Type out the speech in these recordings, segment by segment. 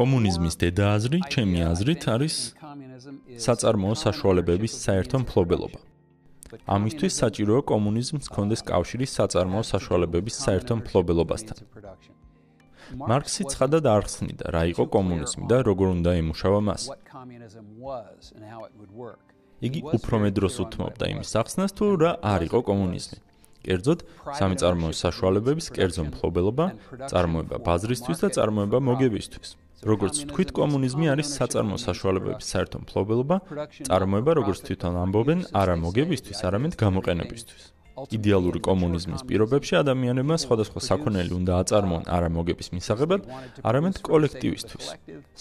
კომუნიზმის დედააზრი, ჩემი აზრით, არის საწარმოო საშუალებების საერთო მფლობელობა. ამისთვის საჭიროა კომუნიზმს კონდეს კავშირი საწარმოო საშუალებების საერთო მფლობელობასთან. მარქსი ცხადად არხსნიდა, რა იყო კომუნიზმი და როგორ უნდა ემუშავა მას. იგი უფრო მეტდროს უთმობდა იმის ახსნას, თუ რა არ იყო კომუნიზმი. კერძოდ, სამიწარმოო საშუალებების კერძო მფლობელობა, წარმოება ბაზრისთვის და წარმოება მოგებისთვის. როგორც თქვით, კომუნიზმი არის საწარმო საშუალებების საერთო მფლობელობა, წარმოება, როგორც თვითონ ამბობენ, არა მოგებისთვის, არამედ გამოყენებისთვის. იდეალური კომუნიზმის პირობებში ადამიანებმა სხვადასხვა საქონელი უნდა აწარმოონ არა მოგების მისაღებად, არამედ კოლექტივისთვის.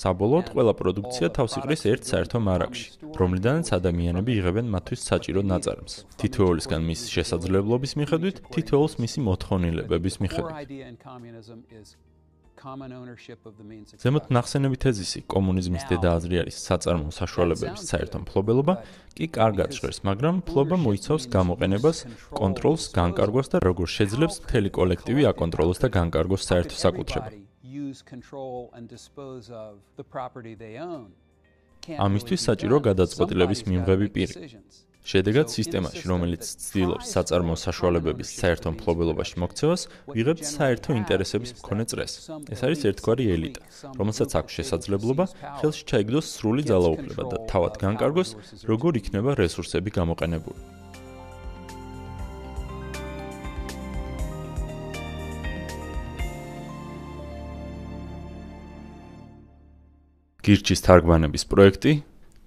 საბოლოოდ, ყველა პროდუქცია თავს იყრის ერთ საერთო მარაგში, რომლიდანაც ადამიანები იღებენ მათთვის საჭირო ნაწარმს. თითოეულისგან მის შესაძლებლობის მიხედვით, თითოეულს მისი მოთხოვნილებების მიხედვით. ზემოთ ნახსენები თეზისი კომუნიზმის დედააზრი არის საწარმო საშუალებების საერთო მფლობელობა კი კარგად ჟღერს მაგრამ მფლობა მოიცავს გამოყენებას კონტროლს განკარგვას და როგორ შეძლებს მთელი კოლექტივი აკონტროლოს და განკარგოს საერთო საკუთრება. ამისთვის საჭირო გადაწყვეტილების მიღები პირი შედეგად სისტემაში, რომელიც ცდილობს საწარმო საშუალებების საერთო მფლობელობაში მოქცევას, ვიღებთ საერთო ინტერესების მქონე წრეს. ეს არის ერთგვარი ელიტა, რომელსაც აქვს შესაძლებლობა ხელში ჩაიგდოს სრული ძალაუფლება და თავად განკარგოს, როგორ იქნება რესურსები გამოყენებული. გირჩის თარგმანების პროექტი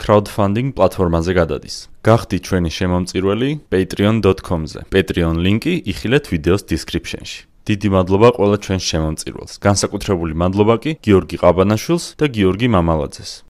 crowdfunding პლატფორმაზე გადადის. გახდით ჩვენი შემომწირველი patreon.com-ზე. Patreon ლინკი იხილეთ ვიდეოს description-ში. დიდი მადლობა ყველა ჩვენს შემომწირველს. განსაკუთრებული მადლობა კი გიორგი ყაბანაშვილს და გიორგი მამალაძეს.